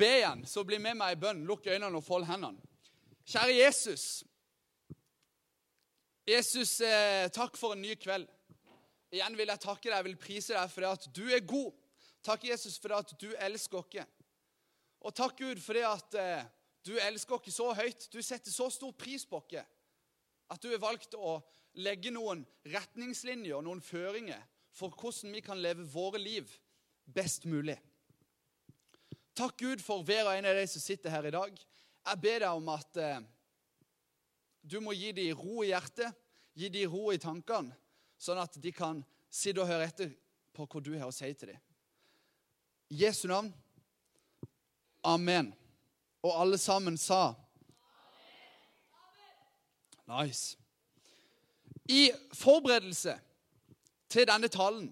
be igjen, så bli med meg i bønn. Lukk øynene og fold hendene. Kjære Jesus. Jesus, eh, takk for en ny kveld. Igjen vil jeg takke deg, jeg vil prise deg for det at du er god. Takk, Jesus, for det at du elsker oss. Og takk, Gud, for det at eh, du elsker oss så høyt. Du setter så stor pris på oss at du har valgt å legge noen retningslinjer og noen føringer for hvordan vi kan leve våre liv best mulig. Takk, Gud, for hver og en av de som sitter her i dag. Jeg ber deg om at eh, du må gi dem ro i hjertet, gi dem ro i tankene, sånn at de kan sitte og høre etter på hva du har å si til dem. I Jesu navn. Amen. Og alle sammen sa Nice. I forberedelse til denne talen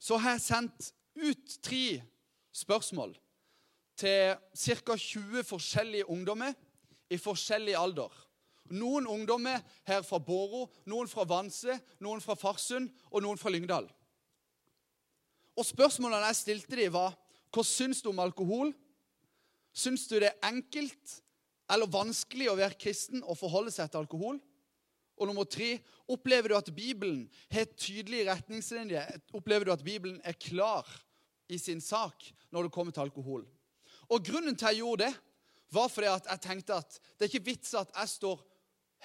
så har jeg sendt ut tre spørsmål til ca. 20 forskjellige ungdommer i forskjellig alder. Noen ungdommer her fra Båro, noen fra Vanse, noen fra Farsund og noen fra Lyngdal. Og Spørsmålene jeg stilte dem, var hva syns du om alkohol? Syns du det er enkelt eller vanskelig å være kristen og forholde seg til alkohol? Og nummer tre, opplever du at Bibelen har tydelige retningslinjer? Opplever du at Bibelen er klar i sin sak når det kommer til alkohol? Og Grunnen til jeg gjorde det, var fordi at jeg tenkte at det er ikke vits at jeg står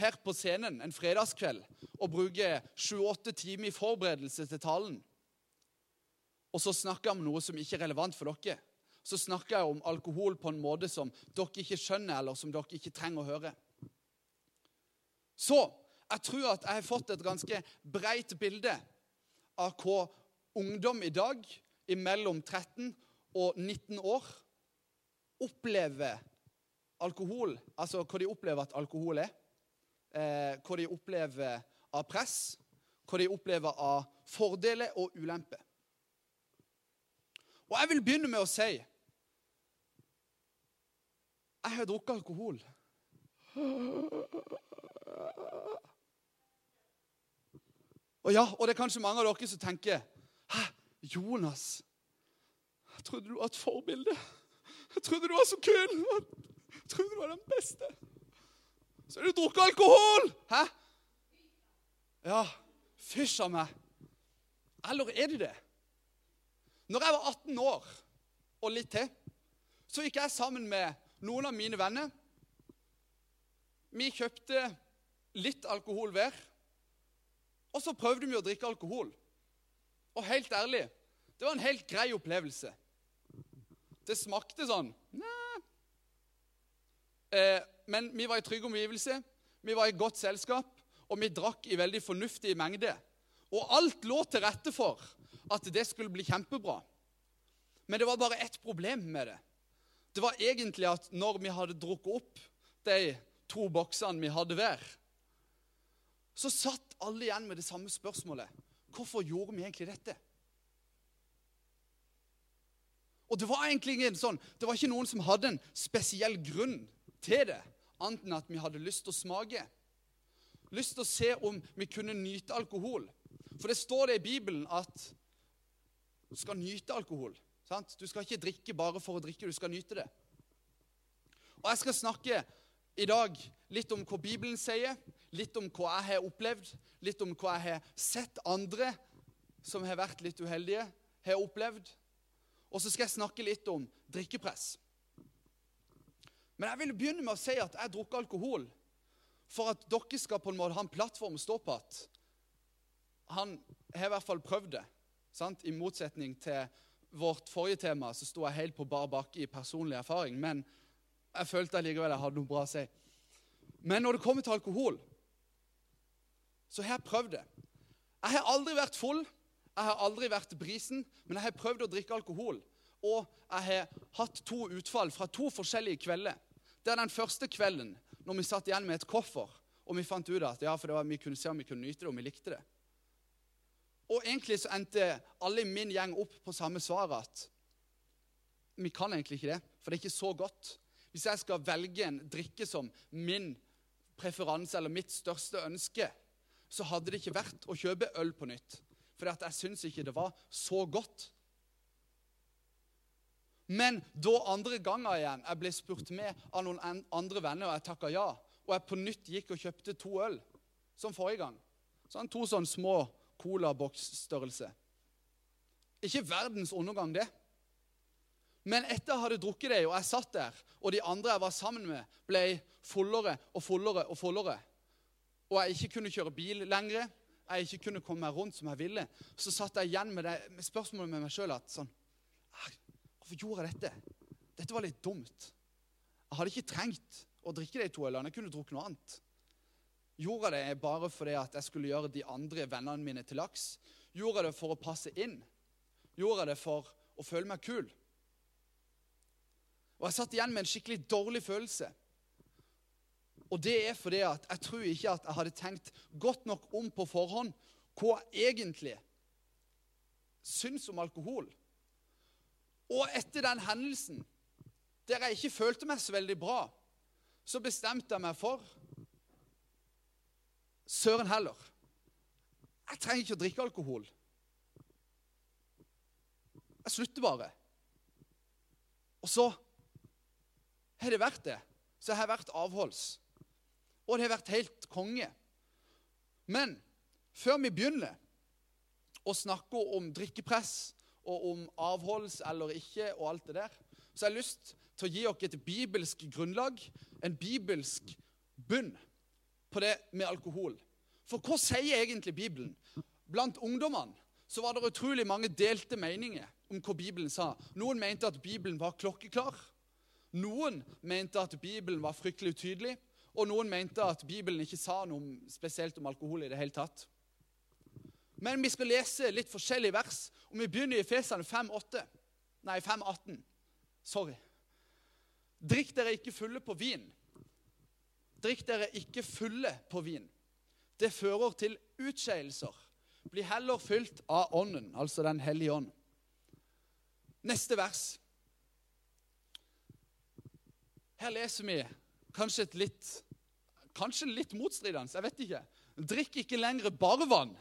her på scenen en fredagskveld og bruker sju-åtte timer i forberedelse til talen, og så snakker jeg om noe som ikke er relevant for dere. Så snakker jeg om alkohol på en måte som dere ikke skjønner, eller som dere ikke trenger å høre. Så jeg tror at jeg har fått et ganske breit bilde av hva ungdom i dag, imellom 13 og 19 år, opplever alkohol Altså hva de opplever at alkohol er. Eh, hva de opplever av press. Hva de opplever av fordeler og ulemper. Og jeg vil begynne med å si Jeg har drukket alkohol. Og ja, og det er kanskje mange av dere som tenker Hæ, Jonas, jeg trodde du var et forbilde. Jeg trodde du var så kul. Jeg trodde du var den beste. Så har du drukket alkohol! Hæ? Ja, fysj av meg. Eller er det det? Når jeg var 18 år og litt til, så gikk jeg sammen med noen av mine venner. Vi kjøpte litt alkohol hver. Og så prøvde vi å drikke alkohol. Og helt ærlig, det var en helt grei opplevelse. Det smakte sånn eh, Men vi var i trygge omgivelser, vi var i godt selskap, og vi drakk i veldig fornuftige mengder. Og alt lå til rette for at det skulle bli kjempebra. Men det var bare ett problem med det. Det var egentlig at når vi hadde drukket opp de to boksene vi hadde hver, så satt alle igjen med det samme spørsmålet. Hvorfor gjorde vi egentlig dette? Og Det var egentlig ingen sånn, det var ikke noen som hadde en spesiell grunn til det, annet enn at vi hadde lyst til å smake. Lyst til å se om vi kunne nyte alkohol. For det står det i Bibelen at du skal nyte alkohol. Sant? Du skal ikke drikke bare for å drikke, du skal nyte det. Og Jeg skal snakke i dag litt om hva Bibelen sier, litt om hva jeg har opplevd, litt om hva jeg har sett andre som har vært litt uheldige, har opplevd. Og så skal jeg snakke litt om drikkepress. Men jeg vil begynne med å si at jeg drukker alkohol for at dere skal på en måte ha en plattform å stå på at han har i hvert fall prøvd det. Sant? I motsetning til vårt forrige tema så sto jeg helt på bar bakke i personlig erfaring. Men jeg følte allikevel jeg hadde noe bra å si. Men når det kommer til alkohol, så har jeg prøvd det. Jeg har aldri vært full, jeg har aldri vært brisen, men jeg har prøvd å drikke alkohol. Og jeg har hatt to utfall fra to forskjellige kvelder. Det er den første kvelden når vi satt igjen med et koffer, og vi fant ut at ja, for var, vi kunne se om vi kunne nyte det, og vi likte det. Og egentlig så endte alle i min gjeng opp på samme svar at vi kan egentlig ikke det, for det er ikke så godt. Hvis jeg skal velge en drikke som min preferanse eller mitt største ønske, så hadde det ikke vært å kjøpe øl på nytt. For jeg syns ikke det var så godt. Men da andre ganger igjen jeg ble spurt med av noen andre venner, og jeg takka ja, og jeg på nytt gikk og kjøpte to øl, som forrige gang Sånn To sånne små colaboksstørrelse. Ikke verdens undergang, det. Men etter jeg hadde drukket det, og jeg satt der, og de andre jeg var sammen med, ble fullere og fullere og fullere, og jeg ikke kunne kjøre bil lenger, jeg ikke kunne komme meg rundt som jeg ville, så satt jeg igjen med, det, med spørsmålet med meg sjøl at sånn «Ah, Hvorfor gjorde jeg dette? Dette var litt dumt. Jeg hadde ikke trengt å drikke de to ølene. Jeg kunne drukket noe annet. Gjorde jeg det bare fordi at jeg skulle gjøre de andre vennene mine til laks? Gjorde jeg det for å passe inn? Gjorde jeg det for å føle meg kul? Og jeg satt igjen med en skikkelig dårlig følelse. Og det er fordi at jeg tror ikke at jeg hadde tenkt godt nok om på forhånd hva jeg egentlig syns om alkohol. Og etter den hendelsen, der jeg ikke følte meg så veldig bra, så bestemte jeg meg for Søren heller. Jeg trenger ikke å drikke alkohol. Jeg slutter bare. Og så har det vært det. Så jeg har vært avholds. Og det har vært helt konge. Men før vi begynner å snakke om drikkepress og om avholds eller ikke og alt det der, så har jeg lyst til å gi dere et bibelsk grunnlag, en bibelsk bunn på det med alkohol. For hva sier egentlig Bibelen? Blant ungdommene så var det utrolig mange delte meninger om hva Bibelen sa. Noen mente at Bibelen var klokkeklar. Noen mente at Bibelen var fryktelig utydelig. Og noen mente at Bibelen ikke sa noe spesielt om alkohol i det hele tatt. Men vi skal lese litt forskjellige vers, og vi begynner i Efesene 5,8. Nei, 5,18. Sorry. Drikk dere ikke fulle på vin. Drikk dere ikke fulle på vin. Det fører til utskeielser. Bli heller fylt av Ånden, altså Den hellige ånd. Neste vers. Her leser vi kanskje et litt Kanskje litt motstridende, jeg vet ikke. Drikk ikke lenger bare vann,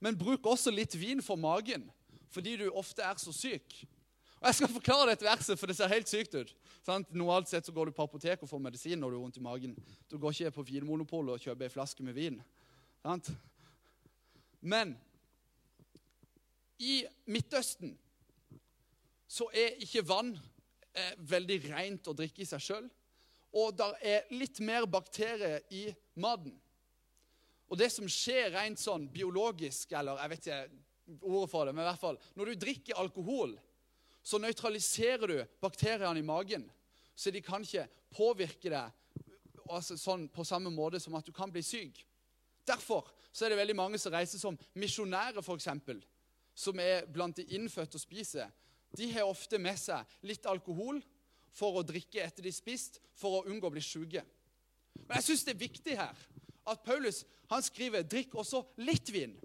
men bruk også litt vin for magen, fordi du ofte er så syk. Og Jeg skal forklare dette verset, for det ser helt sykt ut. Sant? Normalt sett så går du på apoteket og får medisin når du har vondt i magen. Du går ikke på Vinmonopolet og kjøper ei flaske med vin. Sant? Men i Midtøsten så er ikke vann eh, veldig rent å drikke i seg sjøl. Og det er litt mer bakterier i maten. Og det som skjer rent sånn biologisk, eller jeg vet ikke ordet for det, men i hvert fall Når du drikker alkohol, så nøytraliserer du bakteriene i magen. Så de kan ikke påvirke deg altså, sånn på samme måte som at du kan bli syk. Derfor så er det veldig mange som reiser som misjonærer, f.eks., som er blant de innfødte og spiser. De har ofte med seg litt alkohol for å drikke etter de spist, for å unngå å bli sjuke. Men jeg syns det er viktig her at Paulus han skriver 'drikk også litt vin'.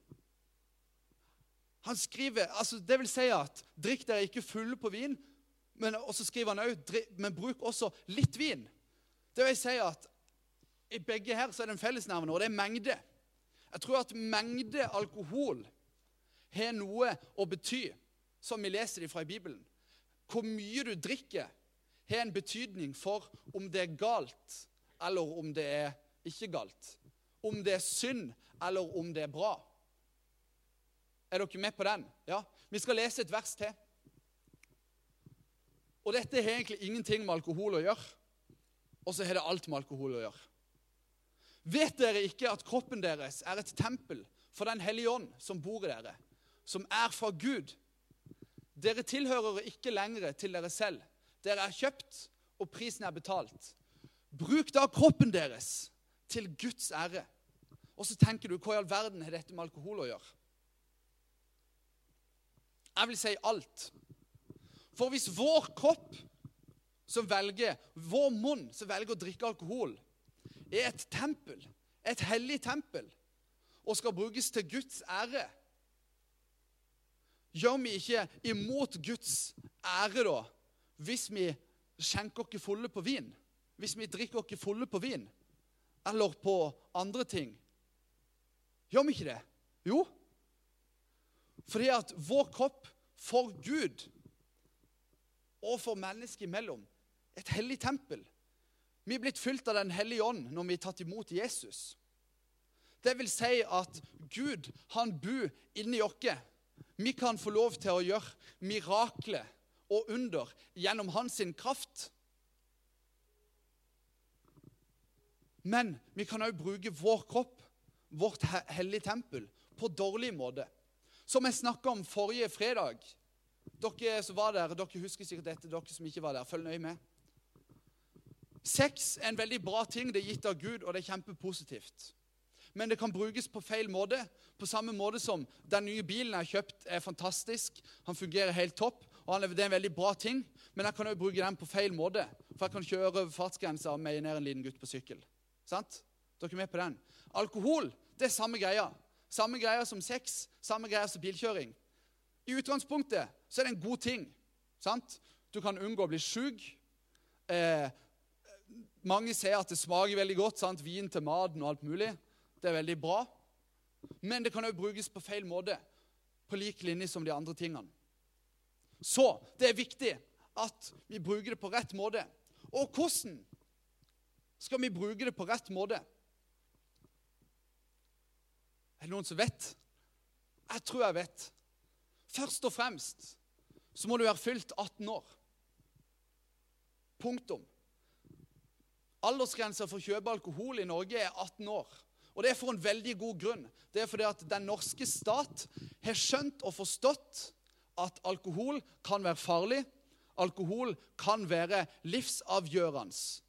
Han skriver, altså Det vil si at 'drikk dere ikke fulle på vin', men også skriver han òg 'men bruk også litt vin'. Det vil si at i begge her så er det en fellesnevner, og det er mengde. Jeg tror at mengde alkohol har noe å bety, som vi leser det fra i Bibelen. Hvor mye du drikker, har en betydning for om det er galt, eller om det er ikke galt. Om det er synd, eller om det er bra. Er dere med på den? Ja? Vi skal lese et vers til. Og dette har egentlig ingenting med alkohol å gjøre. Og så har det alt med alkohol å gjøre. Vet dere ikke at kroppen deres er et tempel for Den hellige ånd som bor i dere, som er fra Gud? Dere tilhører ikke lenger til dere selv. Dere er kjøpt, og prisen er betalt. Bruk da kroppen deres til Guds ære. Og så tenker du, hva i all verden har dette med alkohol å gjøre? Jeg vil si alt. For hvis vår kropp som velger, vår munn som velger å drikke alkohol, er et tempel, et hellig tempel, og skal brukes til Guds ære Gjør vi ikke imot Guds ære da, hvis vi skjenker oss fulle på vin? Hvis vi drikker oss fulle på vin? Eller på andre ting? Gjør vi ikke det? Jo. Fordi at vår kropp for Gud og for mennesket imellom et hellig tempel. Vi er blitt fylt av Den hellige ånd når vi er tatt imot Jesus. Det vil si at Gud, han bor inni oss. Vi kan få lov til å gjøre mirakler og under gjennom hans kraft. Men vi kan òg bruke vår kropp, vårt hellige tempel, på dårlig måte. Som jeg snakka om forrige fredag. Dere som var der, dere husker sikkert dette. Dere som ikke var der, følg nøye med. Sex er en veldig bra ting. Det er gitt av Gud, og det er kjempepositivt. Men det kan brukes på feil måte. På samme måte som den nye bilen jeg har kjøpt, er fantastisk. Han fungerer helt topp, og det er en veldig bra ting. Men jeg kan òg bruke den på feil måte. For jeg kan kjøre over fartsgrensa og meie ned en liten gutt på sykkel. Sant? Dere er med på den? Alkohol det er samme greia. Samme greia som sex, samme greia som bilkjøring. I utgangspunktet så er det en god ting. sant? Du kan unngå å bli sjuk. Eh, mange sier at det smaker veldig godt. sant? Vin til maten og alt mulig. Det er veldig bra. Men det kan òg brukes på feil måte, på lik linje som de andre tingene. Så det er viktig at vi bruker det på rett måte. Og hvordan skal vi bruke det på rett måte? Er det noen som vet? Jeg tror jeg vet. Først og fremst så må du være fylt 18 år. Punktum. Aldersgrensa for å kjøpe alkohol i Norge er 18 år. Og det er for en veldig god grunn. Det er fordi at den norske stat har skjønt og forstått at alkohol kan være farlig. Alkohol kan være livsavgjørende.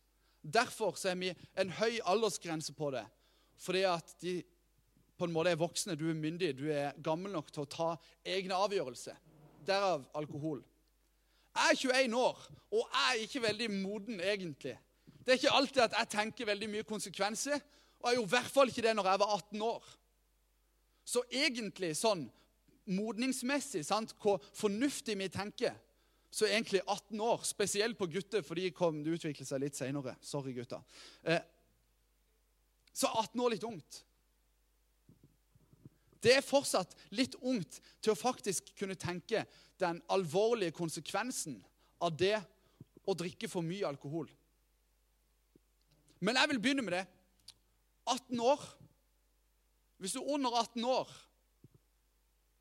Derfor er vi en høy aldersgrense på det. Fordi at de på en måte er voksne, du er myndig, du er gammel nok til å ta egne avgjørelser. Derav alkohol. Jeg er 21 år, og jeg er ikke veldig moden, egentlig. Det er ikke alltid at jeg tenker veldig mye konsekvenser, og jeg gjorde i hvert fall ikke det når jeg var 18 år. Så egentlig sånn modningsmessig, sant, hvor fornuftig vi tenker, så er egentlig 18 år, spesielt på gutter, for de kom, det utviklet seg litt seinere. Sorry, gutta. Eh, så 18 år litt ungt. Det er fortsatt litt ungt til å faktisk kunne tenke den alvorlige konsekvensen av det å drikke for mye alkohol. Men jeg vil begynne med det. 18 år. Hvis du er under 18 år,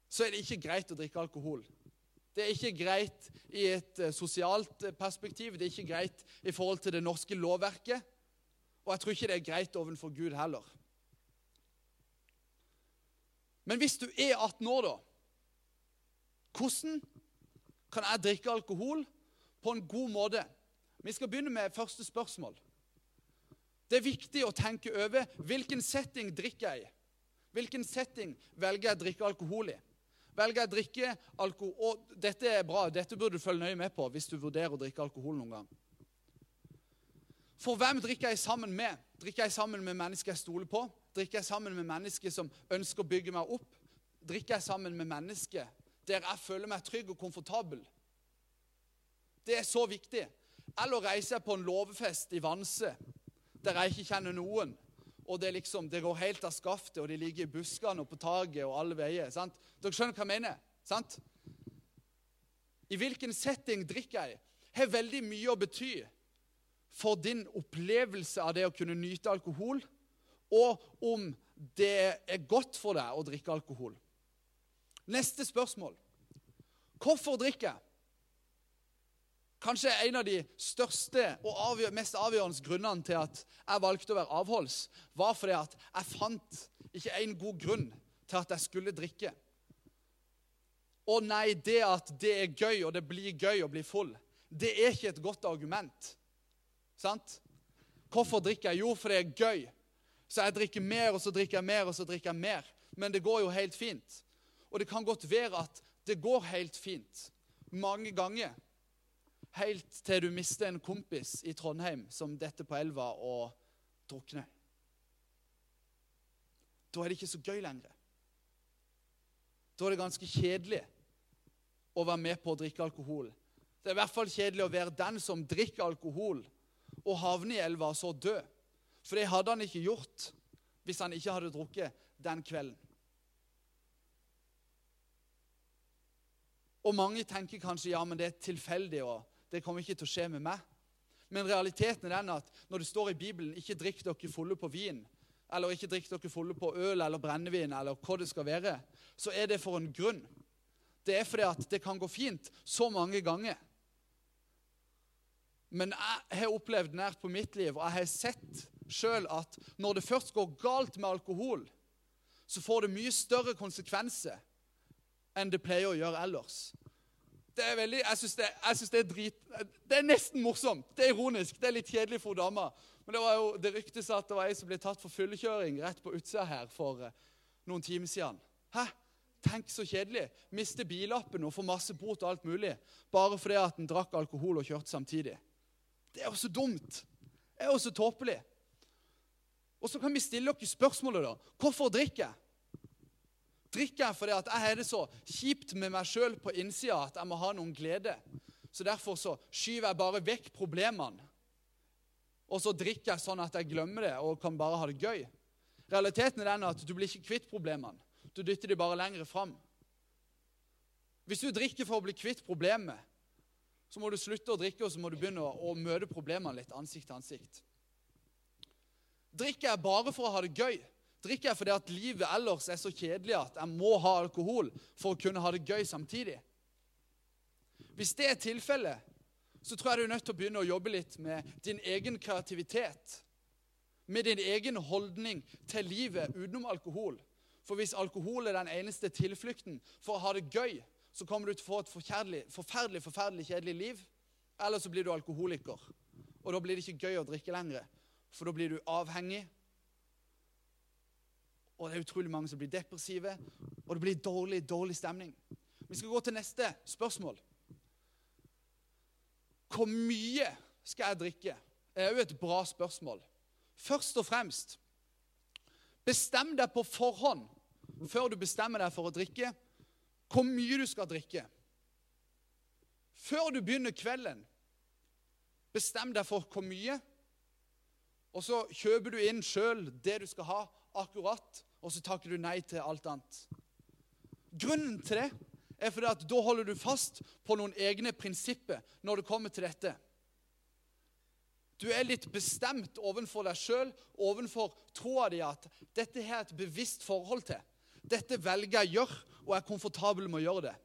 så er det ikke greit å drikke alkohol. Det er ikke greit i et eh, sosialt eh, perspektiv. Det er ikke greit i forhold til det norske lovverket. Og jeg tror ikke det er greit overfor Gud heller. Men hvis du er 18 år, da Hvordan kan jeg drikke alkohol på en god måte? Vi skal begynne med første spørsmål. Det er viktig å tenke over hvilken setting drikker jeg i. Hvilken setting velger jeg å drikke alkohol i? Velger jeg å drikke alkohol Og dette er bra, dette burde du følge nøye med på hvis du vurderer å drikke alkohol noen gang. For hvem drikker jeg sammen med? Drikker jeg sammen med mennesker jeg stoler på? Drikker jeg sammen med mennesker som ønsker å bygge meg opp? Drikker jeg sammen med mennesker der jeg føler meg trygg og komfortabel? Det er så viktig. Eller reiser jeg på en låvefest i Vanse der jeg ikke kjenner noen. Og det, liksom, det går helt av skaftet, og de ligger i buskene og på taket og alle veier. sant? Dere skjønner hva jeg mener? sant? I hvilken setting drikker jeg, har veldig mye å bety for din opplevelse av det å kunne nyte alkohol, og om det er godt for deg å drikke alkohol. Neste spørsmål. Hvorfor drikker jeg? Kanskje en av de største og mest avgjørende grunnene til at jeg valgte å være avholds, var fordi at jeg fant ikke en god grunn til at jeg skulle drikke. Å nei, det at det er gøy, og det blir gøy å bli full, det er ikke et godt argument. Sant? Hvorfor drikker jeg? Jo, for det er gøy. Så jeg drikker mer, og så drikker jeg mer, og så drikker jeg mer. Men det går jo helt fint. Og det kan godt være at det går helt fint mange ganger helt til du mister en kompis i Trondheim som detter på elva og drukner. Da er det ikke så gøy lenger. Da er det ganske kjedelig å være med på å drikke alkohol. Det er i hvert fall kjedelig å være den som drikker alkohol og havner i elva og så dø. For det hadde han ikke gjort hvis han ikke hadde drukket den kvelden. Og mange tenker kanskje ja, men det er tilfeldig. og Det kommer ikke til å skje med meg. Men realiteten er den at når det står i Bibelen 'ikke drikk dere fulle på vin', eller 'ikke drikk dere fulle på øl eller brennevin', eller hva det skal være, så er det for en grunn. Det er fordi at det kan gå fint så mange ganger. Men jeg har opplevd nært på mitt liv, og jeg har sett sjøl at når det først går galt med alkohol, så får det mye større konsekvenser enn det pleier å gjøre ellers. Det er veldig, jeg syns det, det, er drit... Det er nesten morsomt. Det er ironisk. Det er litt kjedelig for dama. Men det var jo, det ryktes at det var ei som ble tatt for fyllekjøring rett på utsida her for uh, noen timer siden. Hæ? Tenk så kjedelig. Miste billappen og få masse bot og alt mulig bare fordi at en drakk alkohol og kjørte samtidig. Det er jo så dumt. Det er jo så tåpelig. Og så kan vi stille dere spørsmålet, da. Hvorfor drikker jeg? Drikker jeg fordi jeg har det så kjipt med meg sjøl på innsida at jeg må ha noen glede. Så derfor så skyver jeg bare vekk problemene. Og så drikker jeg sånn at jeg glemmer det og kan bare ha det gøy. Realiteten er den at du blir ikke kvitt problemene. Du dytter de bare lenger fram. Hvis du drikker for å bli kvitt problemet, så må du slutte å drikke og så må du begynne å møte problemene litt ansikt til ansikt. Drikker jeg bare for å ha det gøy, drikker jeg fordi at livet ellers er så kjedelig at jeg må ha alkohol for å kunne ha det gøy samtidig. Hvis det er tilfellet, så tror jeg du er nødt til å begynne å jobbe litt med din egen kreativitet. Med din egen holdning til livet utenom alkohol. For hvis alkohol er den eneste tilflukten for å ha det gøy, så kommer du til å få et forferdelig, forferdelig, forferdelig kjedelig liv. Eller så blir du alkoholiker. Og da blir det ikke gøy å drikke lenger. For da blir du avhengig, og det er utrolig mange som blir depressive, og det blir dårlig, dårlig stemning. Vi skal gå til neste spørsmål. Hvor mye skal jeg drikke? Det er jo et bra spørsmål. Først og fremst Bestem deg på forhånd før du bestemmer deg for å drikke, hvor mye du skal drikke. Før du begynner kvelden, bestem deg for hvor mye. Og så kjøper du inn sjøl det du skal ha akkurat, og så takker du nei til alt annet. Grunnen til det er fordi at da holder du fast på noen egne prinsipper når det kommer til dette. Du er litt bestemt overfor deg sjøl, overfor troa di at dette har et bevisst forhold til. Dette velger jeg å gjøre, og er komfortabel med å gjøre det.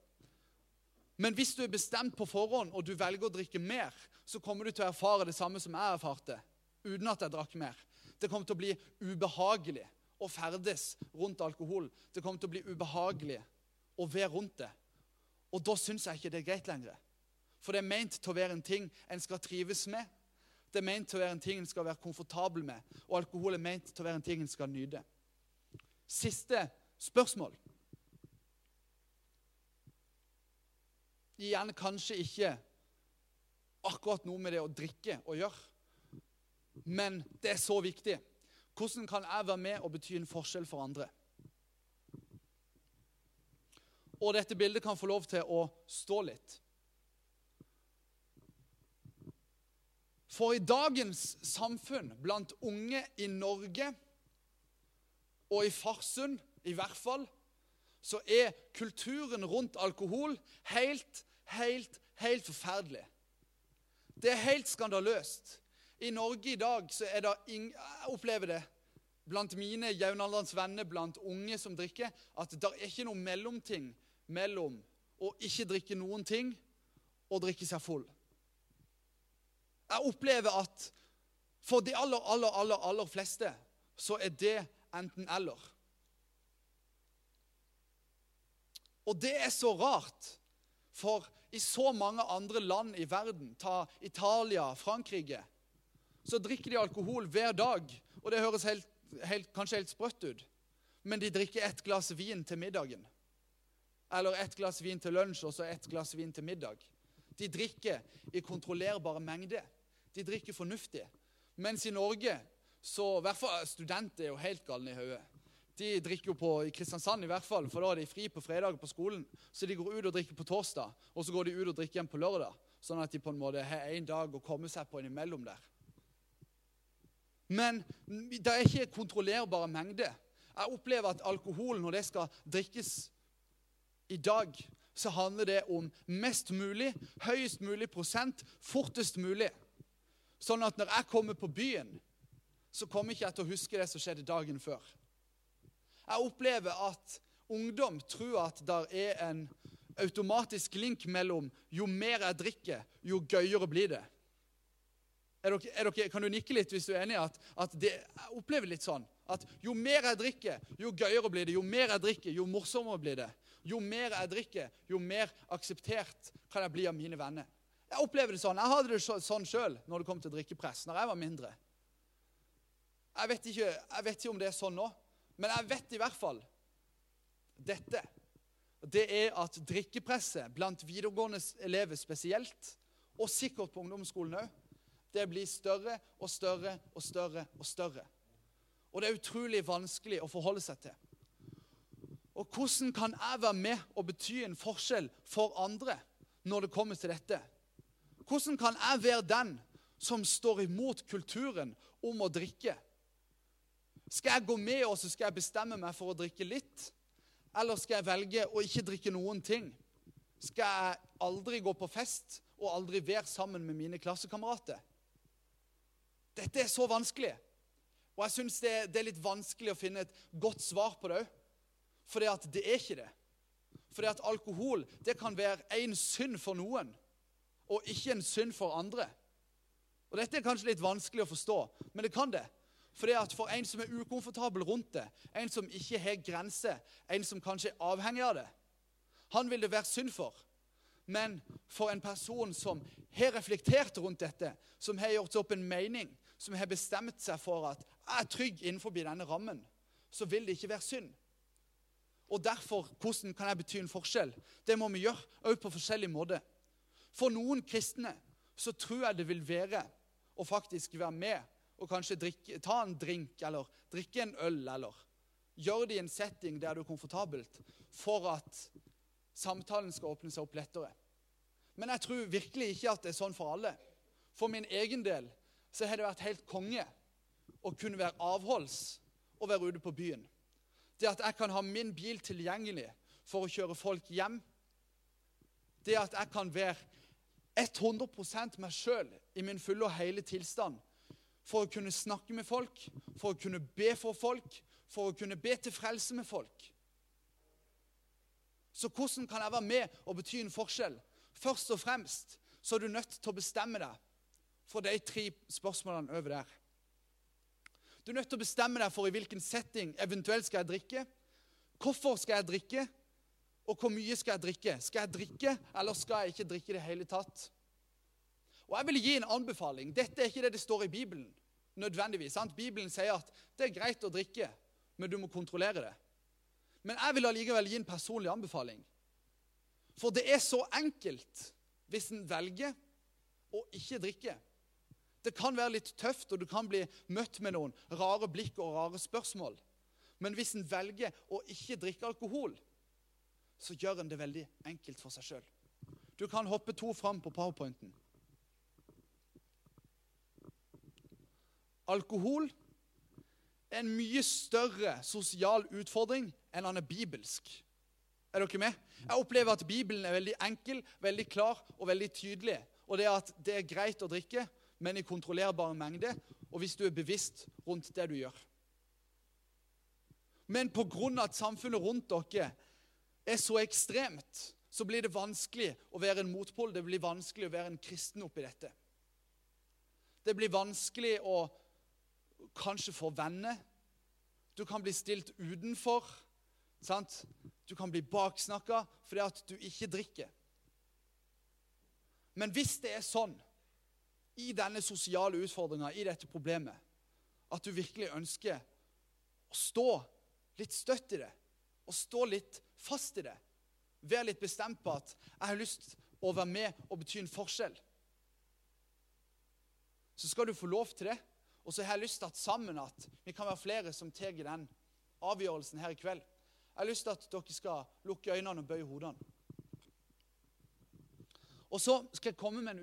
Men hvis du er bestemt på forhånd, og du velger å drikke mer, så kommer du til å erfare det samme som jeg erfarte, uten at jeg drakk mer. Det kommer til å bli ubehagelig å ferdes rundt alkohol. Det kommer til å bli ubehagelig å være rundt det. Og da syns jeg ikke det er greit lenger. For det er ment til å være en ting en skal trives med. Det er ment til å være en ting en skal være komfortabel med. Og alkohol er ment til å være en ting en skal nyte. Siste spørsmål. Igjen kanskje ikke akkurat noe med det å drikke å gjøre. Men det er så viktig. Hvordan kan jeg være med og bety en forskjell for andre? Og dette bildet kan få lov til å stå litt. For i dagens samfunn, blant unge i Norge og i Farsund i hvert fall, så er kulturen rundt alkohol helt, helt, helt forferdelig. Det er helt skandaløst. I Norge i dag så er det ing, Jeg opplever det blant mine jevnaldrende venner, blant unge som drikker, at det er ikke noe mellomting mellom å ikke drikke noen ting og drikke seg full. Jeg opplever at for de aller, aller, aller, aller fleste så er det enten-eller. Og det er så rart, for i så mange andre land i verden, ta Italia, Frankrike så drikker de alkohol hver dag. Og det høres helt, helt, kanskje helt sprøtt ut, men de drikker ett glass vin til middagen. Eller ett glass vin til lunsj og så ett glass vin til middag. De drikker i kontrollerbare mengder. De drikker fornuftig. Mens i Norge så I hvert fall studenter er jo helt galne i hodet. De drikker jo på, I Kristiansand i hvert fall, for da er de fri på fredag på skolen. Så de går ut og drikker på torsdag, og så går de ut og drikker igjen på lørdag. Sånn at de på en måte har én dag å komme seg på innimellom der. Men det er ikke kontrollerbare mengder. Jeg opplever at alkohol, når det skal drikkes i dag, så handler det om mest mulig, høyest mulig prosent, fortest mulig. Sånn at når jeg kommer på byen, så kommer ikke jeg til å huske det som skjedde dagen før. Jeg opplever at ungdom tror at det er en automatisk link mellom jo mer jeg drikker, jo gøyere blir det. Er dere, er dere, kan du nikke litt hvis du er enig i at, at det, jeg opplever litt sånn at jo mer jeg drikker, jo gøyere blir det. Jo mer jeg drikker, jo morsommere blir det. Jo mer jeg drikker, jo mer akseptert kan jeg bli av mine venner. Jeg opplever det sånn. Jeg hadde det sånn sjøl når det kom til drikkepress, når jeg var mindre. Jeg vet, ikke, jeg vet ikke om det er sånn nå, men jeg vet i hvert fall dette. Det er at drikkepresset blant videregående elever spesielt, og sikkert på ungdomsskolen òg, det blir større og større og større og større. Og det er utrolig vanskelig å forholde seg til. Og hvordan kan jeg være med og bety en forskjell for andre når det kommer til dette? Hvordan kan jeg være den som står imot kulturen om å drikke? Skal jeg gå med og så skal jeg bestemme meg for å drikke litt? Eller skal jeg velge å ikke drikke noen ting? Skal jeg aldri gå på fest og aldri være sammen med mine klassekamerater? Dette er så vanskelig. Og jeg syns det, det, er litt vanskelig å finne et godt svar på det òg. For det er ikke det. For at alkohol det kan være én synd for noen, og ikke en synd for andre. Og Dette er kanskje litt vanskelig å forstå, men det kan det. Fordi at For en som er ukomfortabel rundt det, en som ikke har grenser, en som kanskje er avhengig av det, han vil det være synd for. Men for en person som har reflektert rundt dette, som har gjort seg opp en mening, som har bestemt seg for at jeg er trygg innenfor denne rammen, så vil det ikke være synd. Og derfor, hvordan kan jeg bety en forskjell? Det må vi gjøre òg på forskjellig måte. For noen kristne så tror jeg det vil være å faktisk være med og kanskje drikke, ta en drink eller drikke en øl eller gjøre det i en setting der du er komfortabelt, for at samtalen skal åpne seg opp lettere. Men jeg tror virkelig ikke at det er sånn for alle. For min egen del så har det vært helt konge å kunne være avholds og være ute på byen. Det at jeg kan ha min bil tilgjengelig for å kjøre folk hjem. Det at jeg kan være 100% meg sjøl i min fulle og hele tilstand. For å kunne snakke med folk, for å kunne be for folk, for å kunne be til frelse med folk. Så hvordan kan jeg være med og bety en forskjell? Først og fremst så er du nødt til å bestemme deg for de tre spørsmålene over der. Du er nødt til å bestemme deg for i hvilken setting eventuelt skal jeg drikke. Hvorfor skal jeg drikke, og hvor mye skal jeg drikke? Skal jeg drikke, eller skal jeg ikke drikke i det hele tatt? Og Jeg vil gi en anbefaling. Dette er ikke det det står i Bibelen. nødvendigvis. Sant? Bibelen sier at det er greit å drikke, men du må kontrollere det. Men jeg vil allikevel gi en personlig anbefaling. For det er så enkelt hvis en velger å ikke drikke. Det kan være litt tøft, og du kan bli møtt med noen rare blikk og rare spørsmål. Men hvis en velger å ikke drikke alkohol, så gjør en det veldig enkelt for seg sjøl. Du kan hoppe to fram på powerpointen. Alkohol er en mye større sosial utfordring enn han er bibelsk. Er dere med? Jeg opplever at Bibelen er veldig enkel, veldig klar og veldig tydelig. Og det at det er greit å drikke, men i kontrollerbare mengde, og hvis du er bevisst rundt det du gjør. Men pga. at samfunnet rundt dere er så ekstremt, så blir det vanskelig å være en motpol. Det blir vanskelig å være en kristen oppi dette. Det blir vanskelig å kanskje få venner. Du kan bli stilt utenfor. Sant? Du kan bli baksnakka fordi at du ikke drikker. Men hvis det er sånn i denne sosiale utfordringa, i dette problemet, at du virkelig ønsker å stå litt støtt i det, og stå litt fast i det, være litt bestemt på at 'jeg har lyst å være med og bety en forskjell', så skal du få lov til det. Og så har jeg lyst til at sammen at vi kan være flere som tar den avgjørelsen her i kveld. Jeg har lyst til at dere skal lukke øynene og bøye hodene. Og så skal jeg komme med en